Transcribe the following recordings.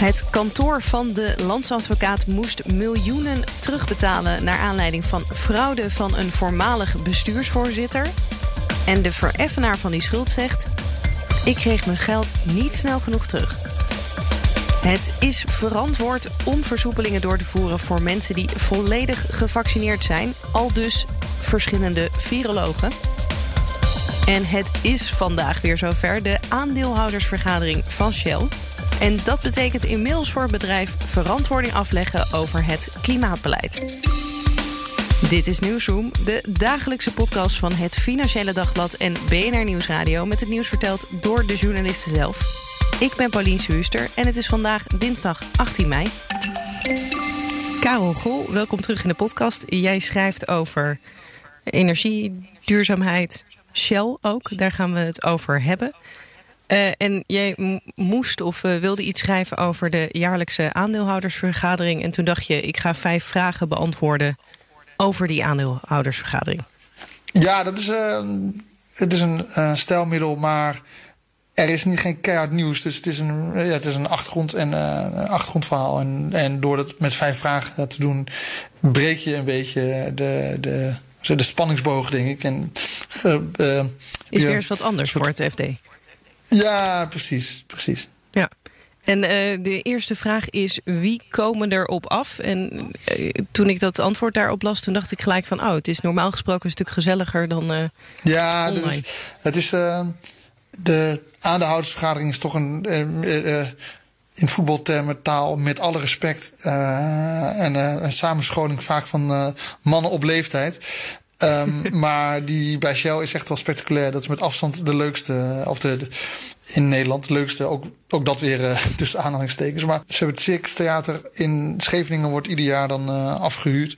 Het kantoor van de landsadvocaat moest miljoenen terugbetalen naar aanleiding van fraude van een voormalig bestuursvoorzitter. En de vereffenaar van die schuld zegt: Ik kreeg mijn geld niet snel genoeg terug. Het is verantwoord om versoepelingen door te voeren voor mensen die volledig gevaccineerd zijn, al dus verschillende virologen. En het is vandaag weer zover de aandeelhoudersvergadering van Shell. En dat betekent inmiddels voor het bedrijf verantwoording afleggen over het klimaatbeleid. Dit is Nieuwsroom, de dagelijkse podcast van het Financiële Dagblad en BNR Nieuwsradio met het nieuws verteld door de journalisten zelf. Ik ben Paulien Schuster en het is vandaag dinsdag 18 mei. Karel Gol, welkom terug in de podcast. Jij schrijft over energie, duurzaamheid, Shell ook. Daar gaan we het over hebben. Uh, en jij moest of uh, wilde iets schrijven over de jaarlijkse aandeelhoudersvergadering. En toen dacht je, ik ga vijf vragen beantwoorden over die aandeelhoudersvergadering. Ja, dat is, uh, het is een stijlmiddel, maar er is niet geen keihard nieuws. Dus het is een, ja, het is een achtergrond en achtergrondverhaal. En, en door dat met vijf vragen te doen, breek je een beetje de, de, de spanningsboog, denk ik. En, is weer eens wat anders voor het FD. Ja, precies, precies. Ja. En uh, de eerste vraag is: wie komen erop af? En uh, toen ik dat antwoord daarop las, toen dacht ik gelijk van: oh, het is normaal gesproken een stuk gezelliger dan. Uh, ja, dus, het is. de aandeelhoudersvergadering is toch een. in voetbaltermen taal met alle respect. en een samenscholing vaak van mannen op leeftijd. Um, maar die bij Shell is echt wel spectaculair. Dat is met afstand de leukste, of de, in Nederland de leukste. Ook, ook dat weer uh, tussen aanhalingstekens. Maar ze hebben het Circus Theater in Scheveningen wordt ieder jaar dan uh, afgehuurd.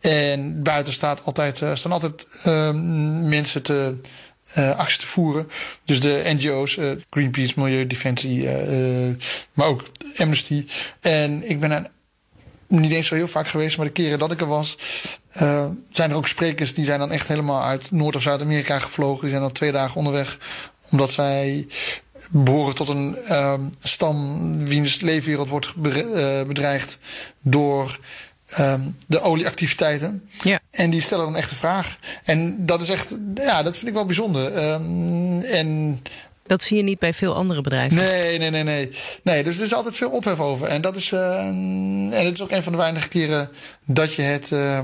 En buiten staat altijd, staan altijd mensen te actie te voeren. Dus de NGO's, Greenpeace, Milieudefensie, uh, maar ook Amnesty. En ik ben een niet eens zo heel vaak geweest, maar de keren dat ik er was, uh, zijn er ook sprekers die zijn dan echt helemaal uit Noord- of Zuid-Amerika gevlogen. Die zijn dan twee dagen onderweg, omdat zij behoren tot een uh, stam wiens leefwereld wordt eh, bedreigd door uh, de olieactiviteiten. Ja. En die stellen dan echt de vraag. En dat is echt, ja, dat vind ik wel bijzonder. Um, en dat zie je niet bij veel andere bedrijven. Nee, nee, nee, nee. nee dus er is altijd veel ophef over. En dat is, uh, en het is ook een van de weinige keren dat je het uh,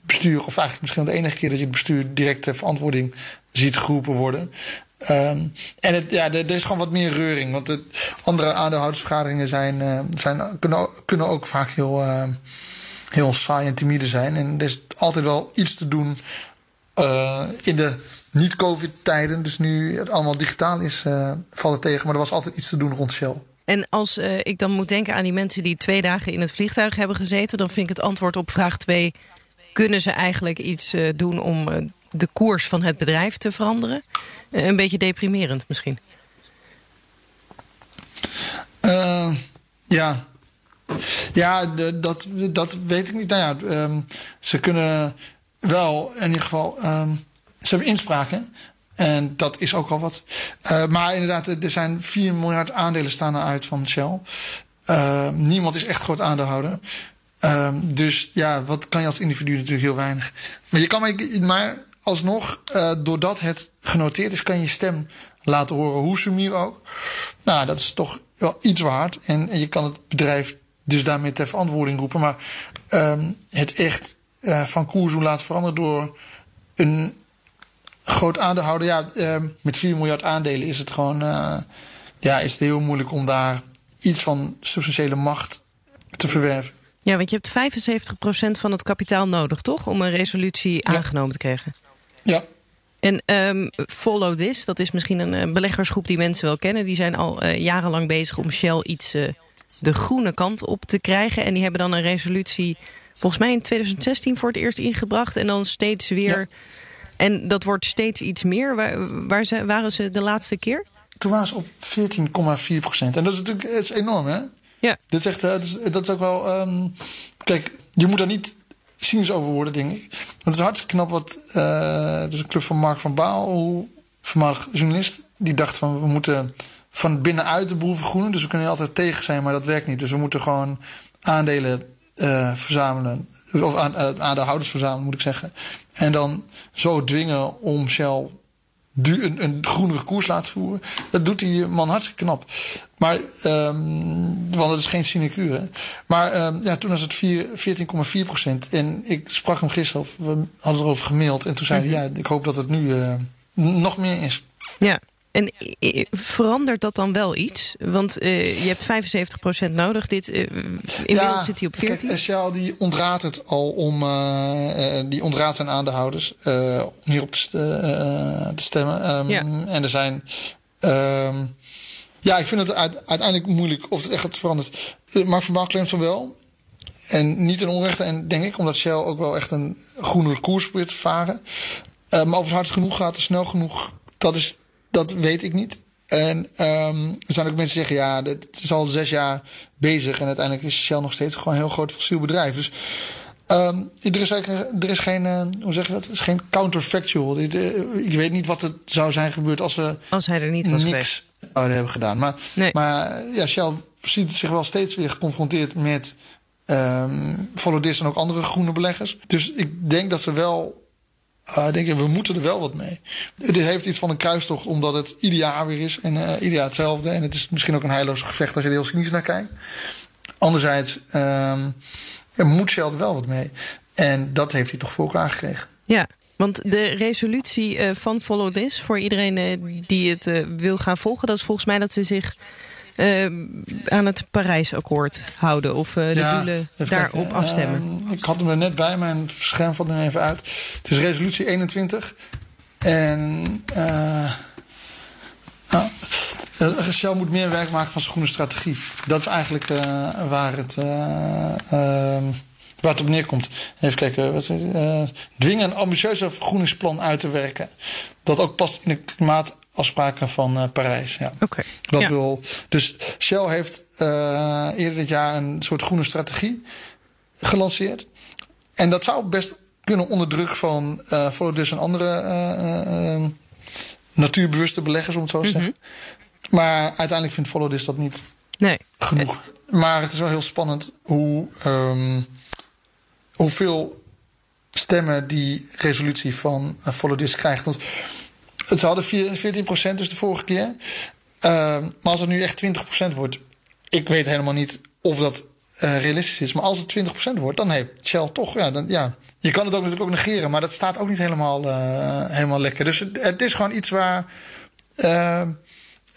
bestuur, of eigenlijk misschien de enige keer dat je het bestuur direct ter verantwoording ziet geroepen worden. Um, en het, ja, er, is gewoon wat meer reuring. Want de andere aandeelhoudersvergaderingen zijn, uh, zijn, kunnen, kunnen ook vaak heel, uh, heel saai en timide zijn. En er is altijd wel iets te doen uh, in de niet-COVID-tijden, dus nu het allemaal digitaal is, uh, vallen tegen. Maar er was altijd iets te doen rond Shell. En als uh, ik dan moet denken aan die mensen die twee dagen in het vliegtuig hebben gezeten, dan vind ik het antwoord op vraag 2: kunnen ze eigenlijk iets doen om de koers van het bedrijf te veranderen? een beetje deprimerend misschien. ja. Ja, dat, dat weet ik niet. Nou ja, um, ze kunnen wel in ieder geval. Um, ze hebben inspraken. En dat is ook al wat. Uh, maar inderdaad, er zijn 4 miljard aandelen staan eruit van Shell. Uh, niemand is echt groot aandeelhouder. Uh, dus ja, wat kan je als individu natuurlijk heel weinig. Maar je kan maar, maar alsnog, uh, doordat het genoteerd is, kan je stem laten horen, hoe sumier ook. Nou, dat is toch wel iets waard. En, en je kan het bedrijf dus daarmee ter verantwoording roepen. Maar um, het echt uh, van koers laten veranderen door een groot aandeelhouder. Ja, uh, met 4 miljard aandelen is het gewoon uh, ja, is het heel moeilijk om daar iets van substantiële macht te verwerven. Ja, want je hebt 75% van het kapitaal nodig, toch? Om een resolutie ja. aangenomen te krijgen. Ja. En um, Follow This, dat is misschien een beleggersgroep die mensen wel kennen. Die zijn al uh, jarenlang bezig om Shell iets uh, de groene kant op te krijgen. En die hebben dan een resolutie, volgens mij in 2016 voor het eerst ingebracht. En dan steeds weer... Ja En dat wordt steeds iets meer. Waar, waar ze, waren ze de laatste keer? Toen waren ze op 14,4 procent. En dat is natuurlijk dat is enorm, hè? Ja. Dit is echt, dat is, dat is ook wel. Um, kijk, je moet daar niet cynisch over worden, denk ik. Het is hartstikke knap wat. Uh, het is een club van Mark van Baal, voormalig journalist. Die dacht van we moeten van binnenuit de boel vergroenen. Dus we kunnen altijd tegen zijn, maar dat werkt niet. Dus we moeten gewoon aandelen uh, verzamelen. Of aan, uh, aandeelhouders verzamelen, moet ik zeggen. En dan zo dwingen om Shell een, een groenere koers laten voeren. Dat doet die man hartstikke knap. Maar, um, want het is geen sinecure. Maar um, ja, toen was het 14,4 procent. En ik sprak hem gisteren, of we hadden erover gemaild. En toen zei hij, ja, ik hoop dat het nu uh, nog meer is. Ja, en verandert dat dan wel iets? Want uh, je hebt 75% nodig. Dit, uh, inmiddels ja, zit hij op 14. Kijk, Shell die ontraadt het al om... Uh, die ontraadt zijn aandeelhouders om hierop te, te stemmen. Um, ja. En er zijn... Um, ja, ik vind het uiteindelijk moeilijk of het echt verandert. Mark van Baal claimt van wel. En niet in onrechte. En denk ik, omdat Shell ook wel echt een groenere koers probeert te varen. maar of het hard genoeg gaat, snel genoeg... Dat is dat weet ik niet. En um, er zijn ook mensen die zeggen, ja, het is al zes jaar bezig en uiteindelijk is Shell nog steeds gewoon een heel groot fossiel bedrijf. Dus um, er, is eigenlijk, er is geen, uh, hoe zeg je dat? Er is geen counterfactual. Ik, uh, ik weet niet wat er zou zijn gebeurd als ze als hij er niet was niks geweest. zouden hebben gedaan. Maar, nee. maar ja, Shell ziet zich wel steeds weer geconfronteerd met um, Follow This en ook andere groene beleggers. Dus ik denk dat ze wel uh, denk ik, we moeten er wel wat mee. Het heeft iets van een kruistocht, omdat het ieder jaar weer is. En uh, hetzelfde. En het is misschien ook een heilloos gevecht als je er heel cynisch naar kijkt. Anderzijds um, er moet er wel wat mee. En dat heeft hij toch voor elkaar gekregen. Ja, want de resolutie uh, van Follow This, voor iedereen die het wil gaan volgen, dat is volgens mij dat ze zich uh, aan het Parijsakkoord houden of uh, de ja, doelen daarop kijken. afstemmen? Uh, ik had hem er net bij, mijn scherm valt er even uit. Het is resolutie 21. En Shell moet meer werk maken van zijn groene strategie. Dat is eigenlijk waar het. Ehm, waar het op neerkomt. Even kijken. Wat, uh, dwingen een ambitieuzer vergroeningsplan uit te werken. Dat ook past in de klimaat afspraken van uh, Parijs. Ja. Oké. Dat wil. Dus Shell heeft uh, eerder dit jaar een soort groene strategie gelanceerd. En dat zou best kunnen onder druk van uh, Follow This en andere natuurbewuste beleggers, om het zo te zeggen. Mhm. Maar uiteindelijk vindt Follow This dat niet nee. genoeg. Maar het is wel heel spannend hoe, um, hoeveel stemmen die resolutie van Follow This krijgt. Want het hadden 14% dus de vorige keer. Uh, maar als het nu echt 20% wordt, ik weet helemaal niet of dat uh, realistisch is. Maar als het 20% wordt, dan heeft Shell toch, ja, dan, ja. Je kan het ook natuurlijk ook negeren, maar dat staat ook niet helemaal, uh, helemaal lekker. Dus het, het, is gewoon iets waar uh,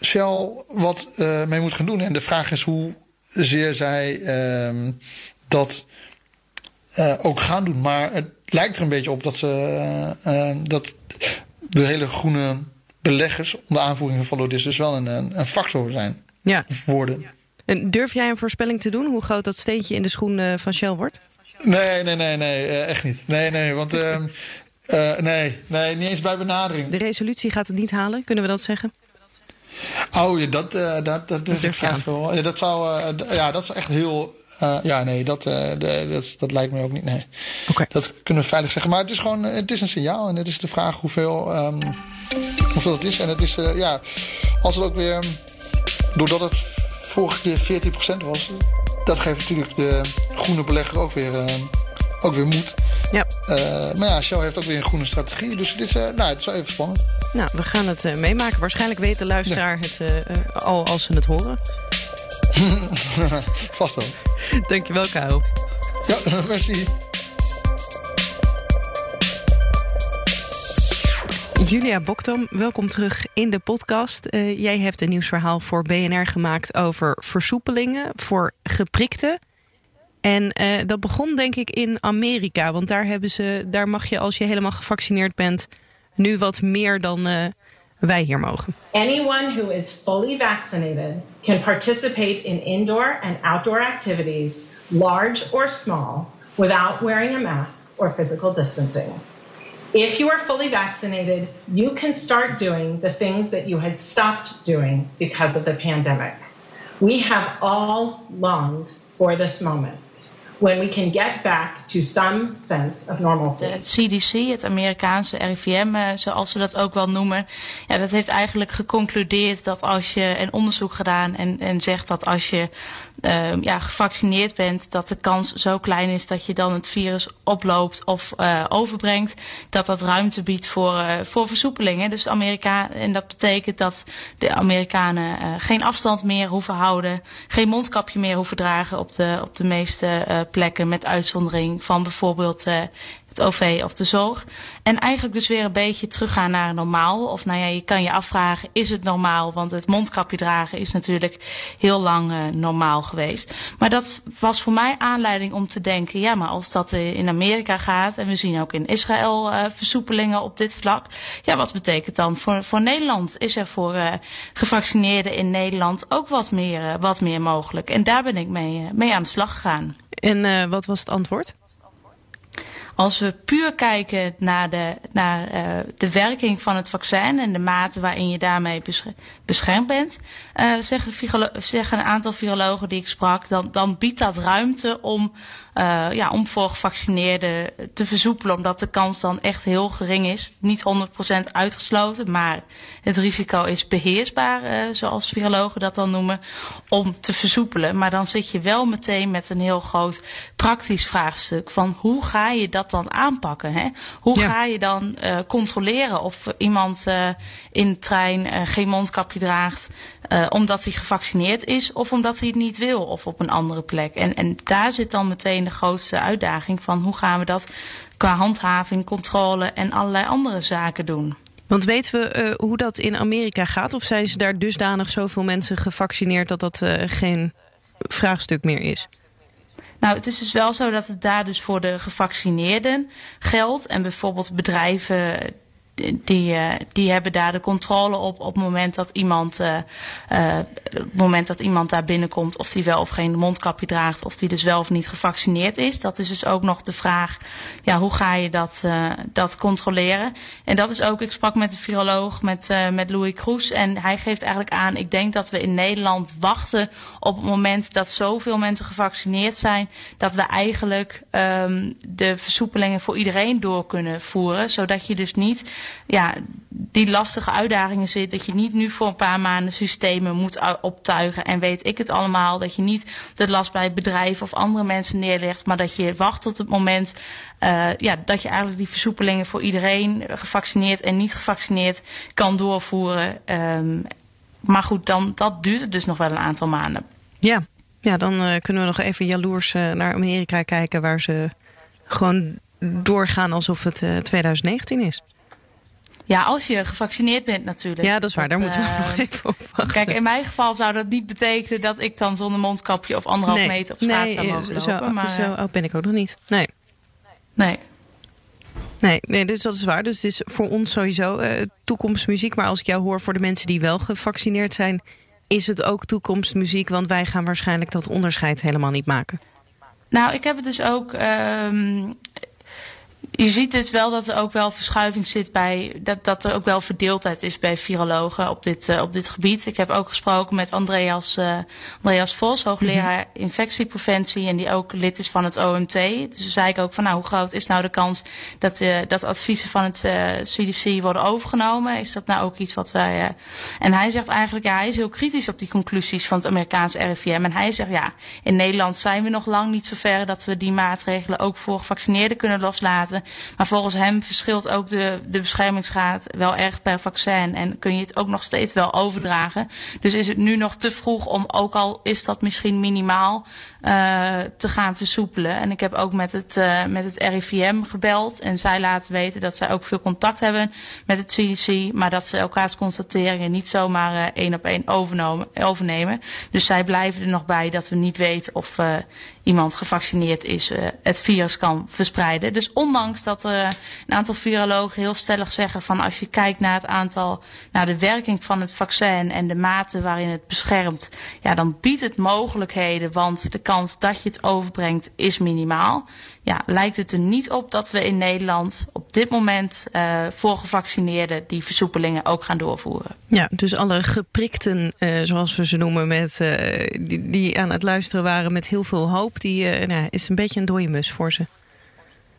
Shell wat mee moet gaan doen. En de vraag is hoe zeer zij ehm, dat ook gaan doen. Maar het lijkt er een beetje op dat ze dat de hele groene beleggers onder aanvoering van Lodis dus wel een, een factor zijn. Ja. Worden. En durf jij een voorspelling te doen hoe groot dat steentje in de schoen uh, van Shell wordt? Nee, nee, nee, nee, uh, echt niet. Nee, nee, want uh, nee, nee, niet eens bij benadering. De resolutie gaat het niet halen, kunnen we dat zeggen? Oh ja, dat, dat, dat, dat durf ik graag wel. Ja, dat zou, ja, dat is echt heel uh, ja, nee, dat, uh, de, dat, dat lijkt me ook niet. Nee. Okay. Dat kunnen we veilig zeggen. Maar het is gewoon het is een signaal. En het is de vraag hoeveel, um, hoeveel het is. En het is, uh, ja, als het ook weer, doordat het vorige keer 14% was, dat geeft natuurlijk de groene belegger ook weer, ook weer moed. Ja. maar ja, Shell heeft ook weer een groene strategie. Dus het is, nou, het is wel even spannend. Nou, we gaan het meemaken. Waarschijnlijk weet de luisteraar ja. het al als ze het horen. Vast wel. Dankjewel, Karel. Ja, merci. Julia Boktom, welkom terug in de podcast. Uh, jij hebt een nieuwsverhaal voor BNR gemaakt over versoepelingen voor geprikten. En uh, dat begon denk ik in Amerika, want daar, hebben ze, daar mag je als je helemaal gevaccineerd bent nu wat meer dan uh, wij hier mogen. Anyone who is fully vaccinated can participate in indoor and outdoor activities, large or small, without wearing a mask or physical distancing. If you are fully vaccinated, you can start doing the things that you had stopped doing because of the pandemic. We have all longed for this moment when we can get back to some sense of. Het CDC, het Amerikaanse RIVM, eh, zoals ze dat ook wel noemen, ja, dat heeft eigenlijk geconcludeerd dat als je een onderzoek gedaan en, en zegt dat als je uh, ja, gevaccineerd bent, dat de kans zo klein is dat je dan het virus oploopt of uh, overbrengt, dat dat ruimte biedt voor, uh, voor versoepelingen. Dus Amerika, en dat betekent dat de Amerikanen geen afstand meer hoeven houden, geen mondkapje meer hoeven dragen op de, op de meeste plekken, met uitzondering van bijvoorbeeld het OV of de zorg. En eigenlijk dus weer een beetje teruggaan naar normaal. Of nou ja, je kan je afvragen, is het normaal? Want het mondkapje dragen is natuurlijk heel lang uh, normaal geweest. Maar dat was voor mij aanleiding om te denken, ja, maar als dat in Amerika gaat en we zien ook in Israël uh, versoepelingen op dit vlak. Ja, wat betekent dan voor, voor Nederland? Is er voor gevaccineerden in Nederland ook wat meer, wat meer mogelijk? En daar ben ik mee, mee aan de slag gegaan. En wat was het antwoord? Als we puur kijken naar, de, naar uh, de werking van het vaccin en de mate waarin je daarmee beschermd bent, uh, zeggen, zeggen, een aantal virologen die ik sprak, dan, dan biedt dat ruimte om uh, ja, om voor gevaccineerden te versoepelen. Omdat de kans dan echt heel gering is. Niet 100% uitgesloten, maar het risico is beheersbaar, uh, zoals virologen dat dan noemen, om te versoepelen. Maar dan zit je wel meteen met een heel groot praktisch vraagstuk van hoe ga je dat dan aanpakken? Hè? Hoe ja. ga je dan uh, controleren of iemand in de trein geen mondkapje draagt omdat hij gevaccineerd is of omdat hij het niet wil of op een andere plek? En, en daar zit dan meteen de grootste uitdaging van hoe gaan we dat qua handhaving, controle en allerlei andere zaken doen. Want weten we uh, hoe dat in Amerika gaat? Of zijn ze daar dusdanig zoveel mensen gevaccineerd dat dat uh, geen vraagstuk meer is? Nou, het is dus wel zo dat het daar dus voor de gevaccineerden geldt. En bijvoorbeeld bedrijven die, uh, die hebben daar de controle op op het moment dat iemand, uh, uh, het moment dat iemand daar binnenkomt, of die wel of geen mondkapje draagt, of die dus wel of niet gevaccineerd is. Dat is dus ook nog de vraag, ja, hoe ga je dat, dat controleren? En dat is ook, ik sprak met een viroloog, met, met Louis Kroes, en hij geeft eigenlijk aan, ik denk dat we in Nederland wachten op het moment dat zoveel mensen gevaccineerd zijn, dat we eigenlijk um, de versoepelingen voor iedereen door kunnen voeren, zodat je dus niet ja, die lastige uitdagingen zit. Dat je niet nu voor een paar maanden systemen moet optuigen en weet ik het allemaal. Dat je niet de last bij bedrijven of andere mensen neerlegt, maar dat je wacht tot het moment uh, ja, dat je eigenlijk die versoepelingen voor iedereen, gevaccineerd en niet gevaccineerd, kan doorvoeren. Um, maar goed, dan, dat duurt het dus nog wel een aantal maanden. Ja, ja dan uh, kunnen we nog even jaloers uh, naar Amerika kijken, waar ze gewoon doorgaan alsof het 2019 is. Ja, als je gevaccineerd bent natuurlijk. Ja, dat is waar. Daar moeten we nog even op wachten. Kijk, in mijn geval zou dat niet betekenen dat ik dan zonder mondkapje of anderhalf nee, meter op straat nee, zou mogen zo, lopen. Maar, zo oud ben ik ook nog niet. Nee. Nee. Nee, nee, dus dat is waar. Dus het is voor ons sowieso uh, toekomstmuziek. Maar als ik jou hoor voor de mensen die wel gevaccineerd zijn, is het ook toekomstmuziek. Want wij gaan waarschijnlijk dat onderscheid helemaal niet maken. Nou, ik heb het dus ook. Um, je ziet dus wel dat er ook wel verschuiving zit bij. Dat, dat er ook wel verdeeldheid is bij virologen op dit, uh, op dit gebied. Ik heb ook gesproken met Andreas, uh, Andreas Vos, hoogleraar mm -hmm. infectiepreventie. En die ook lid is van het OMT. Dus toen zei ik ook van nou, hoe groot is nou de kans dat, uh, dat adviezen van het CDC worden overgenomen? Is dat nou ook iets wat wij. en hij zegt eigenlijk, ja, hij is heel kritisch op die conclusies van het Amerikaanse RIVM. En hij zegt ja, in Nederland zijn we nog lang niet zo ver dat we die maatregelen ook voor gevaccineerden kunnen loslaten. Maar volgens hem verschilt ook de, de beschermingsgraad wel erg per vaccin. En kun je het ook nog steeds wel overdragen. Dus is het nu nog te vroeg om, ook al is dat misschien minimaal, uh, te gaan versoepelen. En ik heb ook met het, uh, met het RIVM gebeld. En zij laten weten dat zij ook veel contact hebben met het CDC. Maar dat ze elkaars constateringen niet zomaar uh, één op één overnemen. Dus zij blijven er nog bij dat we niet weten of iemand gevaccineerd is, uh, het virus kan verspreiden. Dus ondanks dat er een aantal virologen heel stellig zeggen van als je kijkt naar het aantal, naar de werking van het vaccin en de mate waarin het beschermt, ja, dan biedt het mogelijkheden, want de kans dat je het overbrengt is minimaal. Ja, lijkt het er niet op dat we in Nederland op dit moment uh, voor gevaccineerden die versoepelingen ook gaan doorvoeren. Ja, dus alle geprikten, uh, zoals we ze noemen, met, uh, die, die aan het luisteren waren met heel veel hoop, die nou, is een beetje een dode mus voor ze.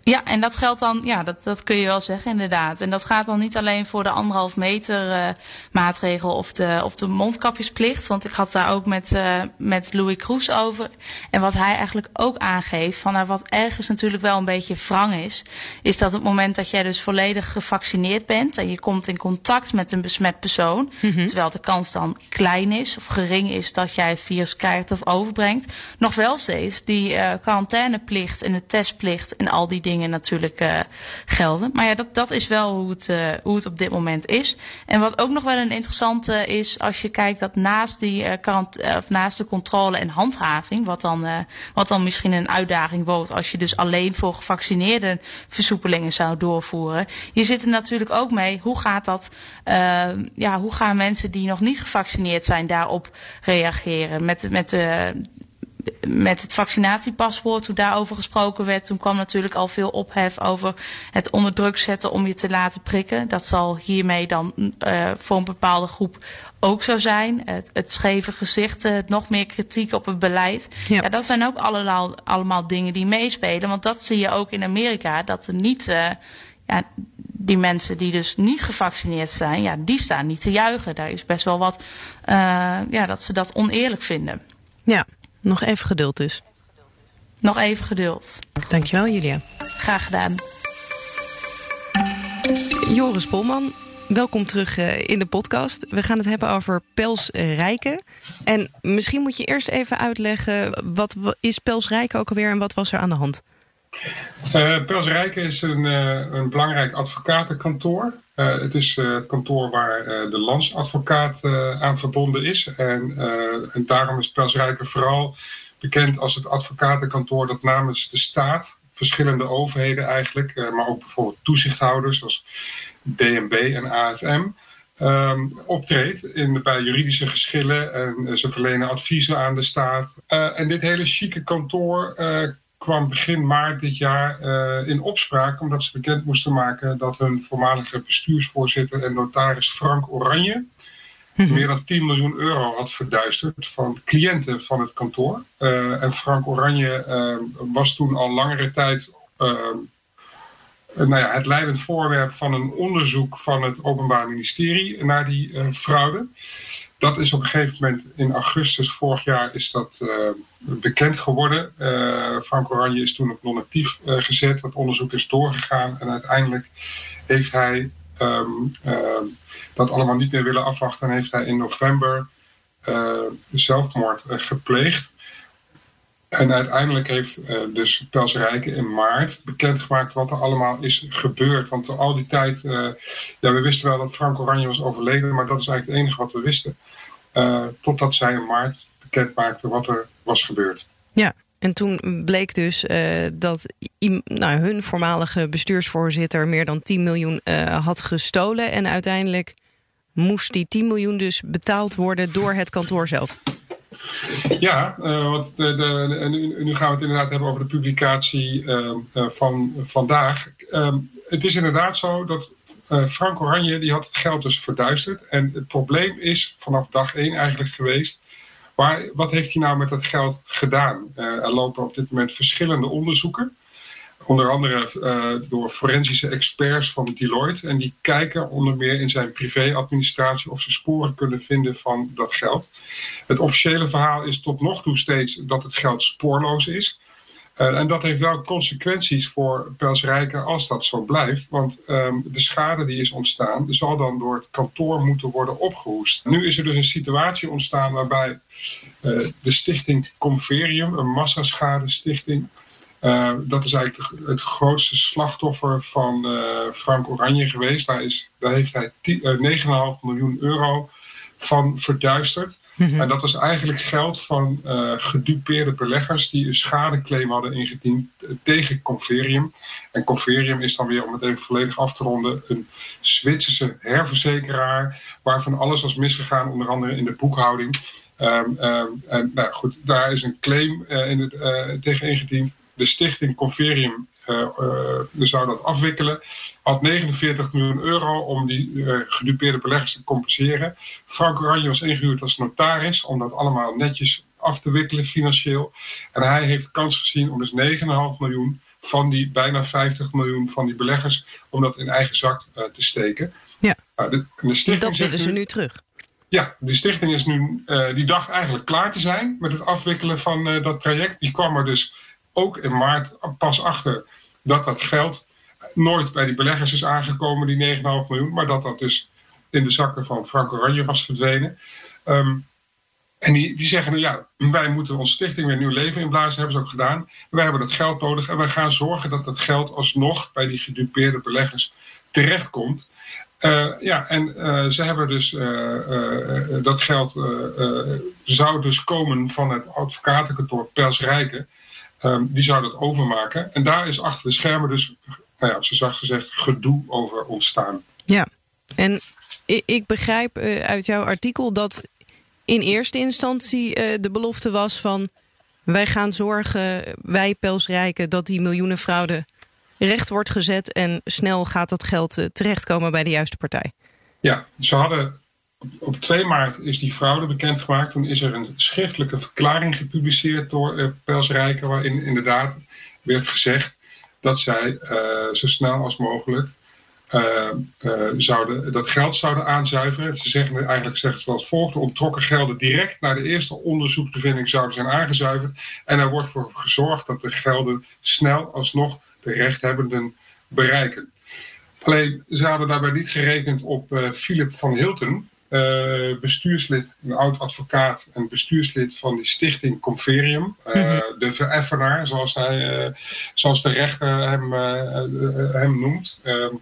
Ja, en dat geldt dan, ja, dat, dat kun je wel zeggen inderdaad. En dat gaat dan niet alleen voor de anderhalf meter uh, maatregel of de, of de mondkapjesplicht. Want ik had daar ook met, uh, met Louis Kroes over. En wat hij eigenlijk ook aangeeft, van nou, wat ergens natuurlijk wel een beetje wrang is, is dat op het moment dat jij dus volledig gevaccineerd bent en je komt in contact met een besmet persoon, mm -hmm. terwijl de kans dan klein is of gering is dat jij het virus krijgt of overbrengt, nog wel steeds die uh, quarantaineplicht en de testplicht en al die dingen natuurlijk uh, gelden. Maar ja, dat, dat is wel hoe het, uh, hoe het op dit moment is. En wat ook nog wel een interessante is, als je kijkt dat naast, die, uh, of naast de controle en handhaving, wat dan, wat dan misschien een uitdaging wordt als je dus alleen voor gevaccineerden versoepelingen zou doorvoeren. Je zit er natuurlijk ook mee, hoe gaat dat, ja, hoe gaan mensen die nog niet gevaccineerd zijn daarop reageren? Met, met de met het vaccinatiepaspoort, hoe daarover gesproken werd, toen kwam natuurlijk al veel ophef over het onder druk zetten om je te laten prikken. Dat zal hiermee dan uh, voor een bepaalde groep ook zo zijn. Het, het scheve gezicht, het nog meer kritiek op het beleid. Ja. ja. dat zijn ook allemaal, allemaal dingen die meespelen. Want dat zie je ook in Amerika, dat er niet. Uh, ja, die mensen die dus niet gevaccineerd zijn, ja, die staan niet te juichen. Daar is best wel wat, uh, ja, dat ze dat oneerlijk vinden. Ja, nog even geduld dus. Nog even geduld. Dankjewel, Julia. Graag gedaan. Joris Polman, welkom terug eh, in de podcast. We gaan het hebben over Pels Rijken. En misschien moet je eerst even uitleggen... wat is Pels Rijken ook alweer en wat was er aan de hand? Uh, Pels Rijken is een, uh, een belangrijk advocatenkantoor. Uh, het is het kantoor waar de landsadvocaat aan verbonden is. En, en daarom is Pels Rijken vooral bekend als het advocatenkantoor dat namens de staat, verschillende overheden eigenlijk, maar ook bijvoorbeeld toezichthouders zoals DNB en AFM, um, optreedt in, bij juridische geschillen en ze verlenen adviezen aan de staat. en dit hele chique kantoor kwam begin maart dit jaar uh, in opspraak omdat ze bekend moesten maken dat hun voormalige bestuursvoorzitter en notaris Frank Oranje mhm. meer dan 10 miljoen euro had verduisterd van cliënten van het kantoor. Uh, en Frank Oranje uh, was toen al langere tijd nou ja, het leidend voorwerp van een onderzoek van het Openbaar Ministerie naar die fraude. Dat is op een gegeven moment in augustus vorig jaar is dat uh, bekend geworden. Uh, Frank Oranje is toen op non-actief uh, gezet. Het onderzoek is doorgegaan en uiteindelijk heeft hij um, dat allemaal niet meer willen afwachten en heeft hij in november zelfmoord gepleegd. En uiteindelijk heeft uh, dus Pels Rijken in maart bekendgemaakt wat er allemaal is gebeurd. Want al die tijd, uh, ja, we wisten wel dat Frank Oranje was overleden, maar dat is eigenlijk het enige wat we wisten. Uh, totdat zij in maart bekend maakte wat er was gebeurd. Ja, en toen bleek dus dat nou, hun voormalige bestuursvoorzitter meer dan 10 miljoen had gestolen. En uiteindelijk moest die 10 miljoen dus betaald worden door het kantoor zelf. Ja, uh, want de, de, nu, nu, gaan we het inderdaad hebben over de publicatie uh, uh, van vandaag. Ehm, het is inderdaad zo dat Frank Oranje die had het geld dus verduisterd. En het probleem is vanaf dag één eigenlijk geweest. Maar wat heeft hij nou met dat geld gedaan? er lopen op dit moment verschillende onderzoeken. Onder andere uh, door forensische experts van Deloitte. En die kijken onder meer in zijn privéadministratie of ze sporen kunnen vinden van dat geld. Het officiële verhaal is tot nog toe steeds dat het geld spoorloos is. Uh, en dat heeft wel consequenties voor Pelsrijker als dat zo blijft. Want um, de schade die is ontstaan, zal dan door het kantoor moeten worden opgehoest. Nu is er dus een situatie ontstaan waarbij uh, de stichting Converium, een massaschadestichting, uh, dat is eigenlijk het grootste slachtoffer van uh, Frank Oranje geweest. Daar, is, daar heeft hij 9,5 miljoen euro van verduisterd. Mhm. En dat was eigenlijk geld van uh, gedupeerde beleggers die een schadeclaim hadden ingediend tegen Converium. En Converium is dan weer, om het even volledig af te ronden, een Zwitserse herverzekeraar waarvan alles was misgegaan, onder andere in de boekhouding. Um, um, en nou goed, daar is een claim uh, in het, uh, tegen ingediend. De stichting Converium uh, zou dat afwikkelen. Had 49 miljoen euro om die uh, gedupeerde beleggers te compenseren. Frank Oranje was ingehuurd als notaris om dat allemaal netjes af te wikkelen financieel. En hij heeft kans gezien om dus 9,5 miljoen van die bijna 50 miljoen van die beleggers om dat in eigen zak te steken. Ja. Uh, de, de stichting dat willen ze nu terug. Ja, die stichting is nu, die dacht eigenlijk klaar te zijn met het afwikkelen van dat traject. Die kwam er dus ook in maart pas achter dat dat geld nooit bij die beleggers is aangekomen, die 9,5 miljoen, maar dat dat dus in de zakken van Frank Oranje was verdwenen. Um, en die, die zeggen, nou ja, wij moeten onze stichting weer nieuw leven inblazen, hebben ze ook gedaan. Wij hebben dat geld nodig en wij gaan zorgen dat dat geld alsnog bij die gedupeerde beleggers terechtkomt. Uh, ja, en uh, ze hebben dus uh, dat geld zou dus komen van het advocatenkantoor Pels Rijken. Um, die zou dat overmaken. En daar is achter de schermen dus, nou ja, ze zacht gezegd, gedoe over ontstaan. Ja, en ik begrijp uh, uit jouw artikel dat in eerste instantie uh, de belofte was van wij gaan zorgen, wij Pelsrijken, dat die miljoenenfraude recht wordt gezet en snel gaat dat geld uh, terechtkomen bij de juiste partij. Ja, ze hadden op 2 maart is die fraude bekendgemaakt. Toen is er een schriftelijke verklaring gepubliceerd door uh, Pels Rijken, waarin inderdaad werd gezegd dat zij uh, zo snel als mogelijk uh, zouden, dat geld zouden aanzuiveren. Ze zeggen eigenlijk zeggen ze als volgt: de ontrokken gelden direct naar de eerste onderzoekbevinding zouden zijn aangezuiverd. En er wordt voor gezorgd dat de gelden snel alsnog de rechthebbenden bereiken. Alleen ze hadden daarbij niet gerekend op Philip van Hilten, uh, bestuurslid, een oud advocaat en bestuurslid van die stichting Converium. Uh, mm -hmm. De vereffenaar, zoals, hij, uh, zoals de rechter hem, hem noemt. Ehm,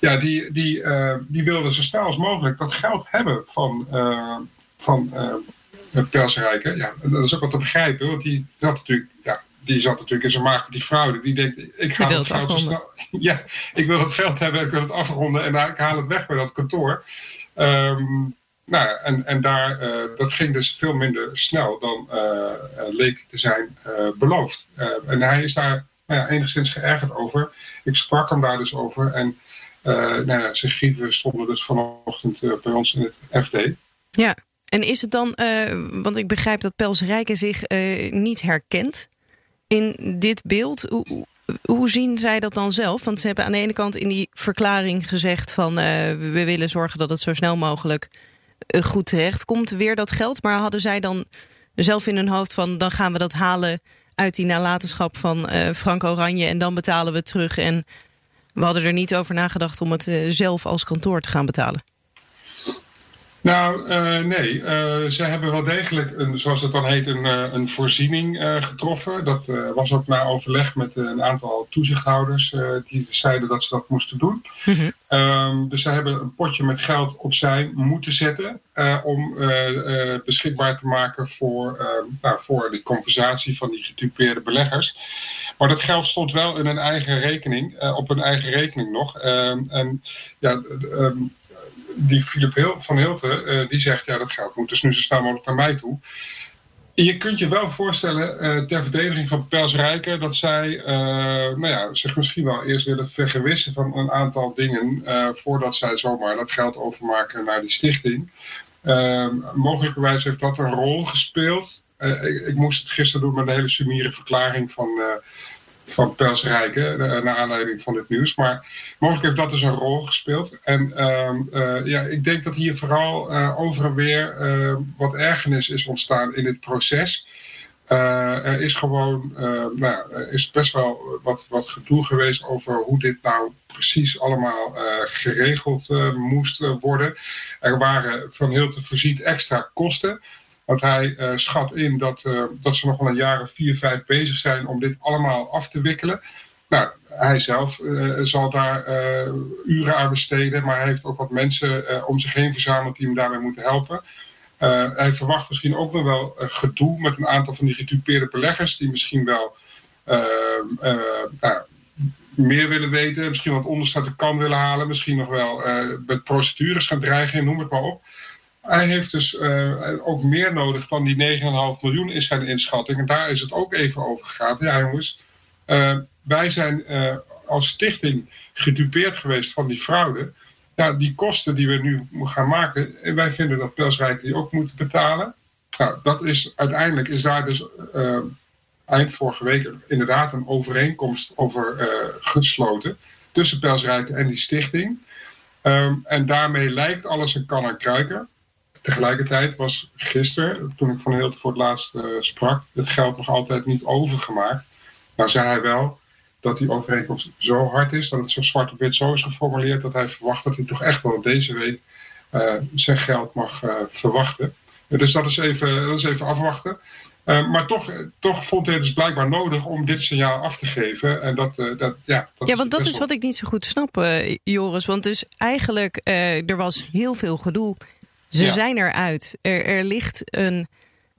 ja, die, die, die wilde zo snel als mogelijk dat geld hebben van, van Persrijken. Ja, dat is ook wat te begrijpen, want die zat natuurlijk... Ja, die zat natuurlijk in zijn maag met die fraude. Die denkt, ik ga het geld snel, Ja, ik wil het geld hebben, ik wil het afronden en ik haal het weg bij dat kantoor. Um, nou, en, en daar, uh, dat ging dus veel minder snel dan uh, leek te zijn beloofd. en hij is daar nou ja, enigszins geërgerd over. Ik sprak hem daar dus over. En nou ja, zijn grieven stonden dus vanochtend bij ons in het FD. Ja, en is het dan, want ik begrijp dat Pels Rijken zich niet herkent in dit beeld. Hoe, hoe zien zij dat dan zelf? Want ze hebben aan de ene kant in die verklaring gezegd van uh, we willen zorgen dat het zo snel mogelijk uh, goed terecht komt, weer dat geld. Maar hadden zij dan zelf in hun hoofd van dan gaan we dat halen uit die nalatenschap van uh, Frank Oranje en dan betalen we het terug. En we hadden er niet over nagedacht om het zelf als kantoor te gaan betalen. Nou, uh, nee. Uh, ze hebben wel degelijk, een, zoals het dan heet, een, uh, een voorziening getroffen. Dat was ook na overleg met een aantal toezichthouders die zeiden dat ze dat moesten doen. Mm -hmm. dus ze hebben een potje met geld opzij moeten zetten om beschikbaar te maken voor, nou, voor de compensatie van die gedupeerde beleggers. Maar dat geld stond wel in een eigen rekening, op een eigen rekening nog. Ehm, en ja, ehm, die Philip van Hilten, uh, die zegt, ja, dat geld moet dus nu zo snel mogelijk naar mij toe. Je kunt je wel voorstellen, uh, ter verdediging van Pels Rijken, dat zij uh, nou ja, zich misschien wel eerst willen vergewissen van een aantal dingen voordat zij zomaar dat geld overmaken naar die stichting. mogelijkerwijs heeft dat een rol gespeeld. Ik, moest het gisteren doen met een hele sumiere verklaring van van Pels Rijken, naar aanleiding van dit nieuws. Maar mogelijk heeft dat dus een rol gespeeld. En uh, ja, ik denk dat hier vooral uh, over en weer wat ergernis is ontstaan in dit proces. er is gewoon, nou, is best wel wat, wat gedoe geweest over hoe dit nou precies allemaal geregeld moest worden. Er waren van heel te voorziet extra kosten. Want hij uh, schat in dat, uh, dat ze nog wel een jaar of vier, vijf bezig zijn om dit allemaal af te wikkelen. nou, hij zelf zal daar uren aan besteden, maar hij heeft ook wat mensen om zich heen verzameld die hem daarbij moeten helpen. hij verwacht misschien ook nog wel gedoe met een aantal van die gedupeerde beleggers, die misschien wel nou, meer willen weten, misschien wat onderste de kan willen halen, misschien nog wel met procedures gaan dreigen, noem het maar op. Hij heeft dus uh, ook meer nodig dan die 9,5 miljoen is zijn inschatting. En daar is het ook even over gegaan. Ja jongens, uh, wij zijn uh, als stichting gedupeerd geweest van die fraude. Ja, die kosten die we nu gaan maken, en wij vinden dat Pelsrijk die ook moeten betalen. Nou, dat is, uiteindelijk is daar dus eind vorige week inderdaad een overeenkomst over gesloten tussen Pelsrijk en die stichting. Um, en daarmee lijkt alles een kan en kruiken. Tegelijkertijd was gisteren, toen ik Van Heelte voor het laatst uh, sprak, het geld nog altijd niet overgemaakt. Nou zei hij wel dat die overeenkomst zo hard is, dat het zo zwart op wit zo is geformuleerd, dat hij verwacht dat hij toch echt wel deze week uh, zijn geld mag uh, verwachten. Dus dat is even, dat is even afwachten. maar toch, toch vond hij het dus blijkbaar nodig om dit signaal af te geven. En dat, dat, ja, dat ja, want dat is wat ik niet zo goed snap, Joris. Want dus eigenlijk, er was heel veel gedoe ze zijn eruit. Er, er ligt een,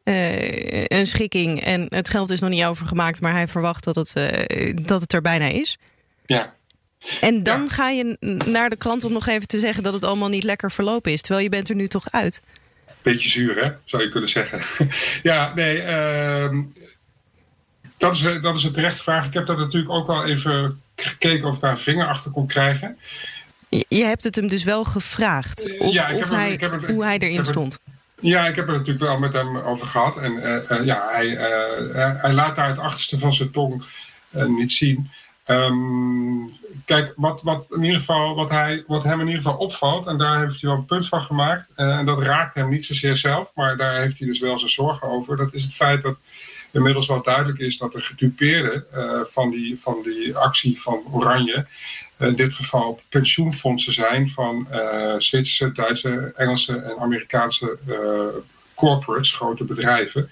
uh, een schikking en het geld is nog niet overgemaakt, maar hij verwacht dat het, uh, dat het er bijna is. Ja. En dan ga je naar de krant om nog even te zeggen dat het allemaal niet lekker verlopen is, terwijl je bent er nu toch uit. Beetje zuur, hè? Zou je kunnen zeggen. ja, nee. Uh, dat, is, dat is een terechte vraag. Ik heb daar natuurlijk ook wel even gekeken of ik daar een vinger achter kon krijgen. Je hebt het hem dus wel gevraagd of, ja, of hij, hoe hij erin stond. Ja, ik heb er natuurlijk wel met hem over gehad. En uh, ja, hij, uh, hij laat daar het achterste van zijn tong niet zien. Um, kijk, wat, wat, in ieder geval, wat, hij, wat hem in ieder geval opvalt, en daar heeft hij wel een punt van gemaakt, en dat raakt hem niet zozeer zelf, maar daar heeft hij dus wel zijn zorgen over. Dat is het feit dat inmiddels wel duidelijk is dat de gedupeerden van, die, van die actie van Oranje in dit geval pensioenfondsen zijn van uh, Zwitserse, Duitse, Engelse en Amerikaanse uh, corporates, grote bedrijven.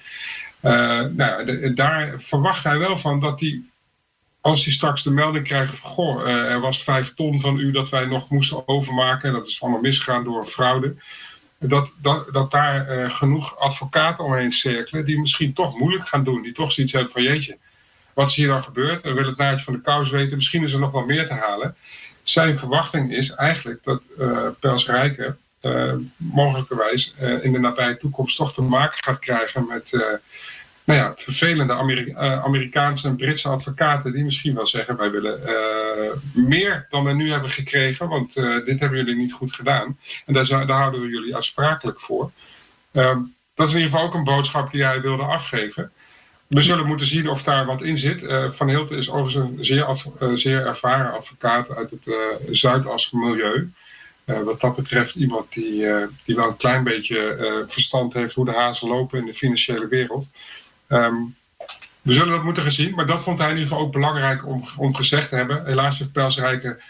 Uh, nou, daar verwacht hij wel van dat die, als hij straks de melding krijgt van goh, er was vijf ton van u dat wij nog moesten overmaken, dat is allemaal misgegaan door fraude. Dat, dat, dat daar genoeg advocaten omheen cirkelen die misschien toch moeilijk gaan doen, die toch zoiets hebben van jeetje, wat is hier dan gebeurd? We willen het naadje van de kous weten. Misschien is er nog wel meer te halen. Zijn verwachting is eigenlijk dat uh, Pels Rijken uh, mogelijkerwijs uh, in de nabije toekomst toch te maken gaat krijgen met nou ja, vervelende Amerikaanse en Britse advocaten die misschien wel zeggen wij willen meer dan we nu hebben gekregen, want dit hebben jullie niet goed gedaan. En daar, daar houden we jullie aansprakelijk voor. Ehm, dat is in ieder geval ook een boodschap die hij wilde afgeven. We zullen moeten zien of daar wat in zit. Uh, Van Hilten is overigens een zeer, uh, zeer ervaren advocaat uit het uh, Zuidas milieu. wat dat betreft iemand die, die wel een klein beetje verstand heeft hoe de hazen lopen in de financiële wereld. Um, we zullen dat moeten gaan zien, maar dat vond hij in ieder geval ook belangrijk om, om gezegd te hebben. Helaas heeft Pelsrijke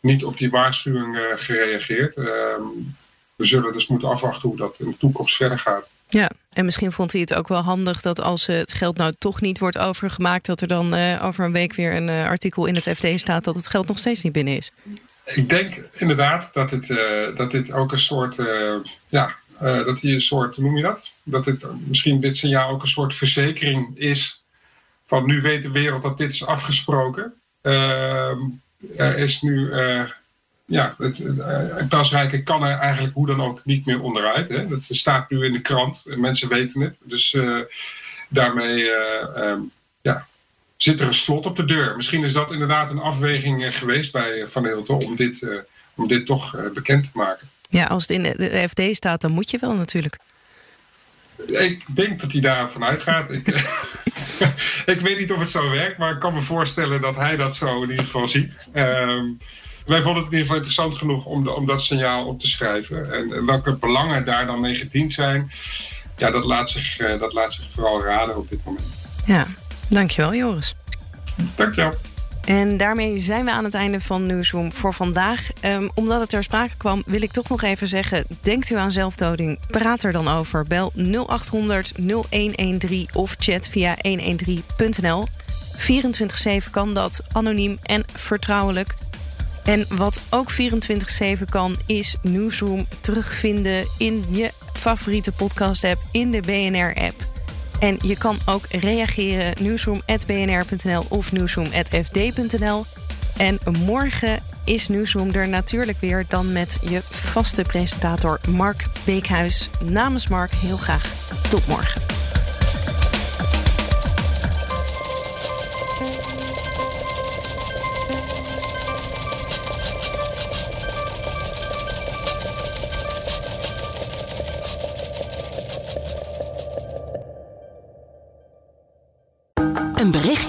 niet op die waarschuwing gereageerd. Um, we zullen dus moeten afwachten hoe dat in de toekomst verder gaat. Ja, en misschien vond hij het ook wel handig dat als het geld nou toch niet wordt overgemaakt, dat er dan uh, over een week weer een uh, artikel in het FD staat dat het geld nog steeds niet binnen is. Ik denk inderdaad dat, het, uh, dat dit ook een soort, ja, dat hier een soort, hoe noem je dat? Dat dit misschien dit signaal ook een soort verzekering is van nu weet de wereld dat dit is afgesproken. Ehm, er is nu ja, het, uh, kan er eigenlijk hoe dan ook niet meer onderuit. Hè. Dat staat nu in de krant, mensen weten het. Dus uh, daarmee uh, um, ja, zit er een slot op de deur. Misschien is dat inderdaad een afweging geweest bij Van Hilton om dit, om dit toch bekend te maken. Ja, als het in de FD staat, dan moet je wel natuurlijk. Ik denk dat hij daarvan uitgaat. ik, ik weet niet of het zo werkt, maar ik kan me voorstellen dat hij dat zo in ieder geval ziet. Um, wij vonden het in ieder geval interessant genoeg om, de, om dat signaal op te schrijven. En, welke belangen daar dan mee gediend zijn, ja, dat laat, zich, uh, dat laat zich vooral raden op dit moment. Ja, dankjewel Joris. Dankjewel. En daarmee zijn we aan het einde van Newsroom voor vandaag. Um, omdat het ter sprake kwam, wil ik toch nog even zeggen: denkt u aan zelfdoding? Praat er dan over. Bel 0800 0113 of chat via 113.nl. 24-7 kan dat, anoniem en vertrouwelijk. En wat ook 24-7 kan, is Newsroom terugvinden in je favoriete podcast-app, in de BNR-app. En je kan ook reageren nieuwsroom.bnr.nl of nieuwsroom.fd.nl. En morgen is Nieuwsroom er natuurlijk weer dan met je vaste presentator Mark Beekhuis. Namens Mark heel graag tot morgen.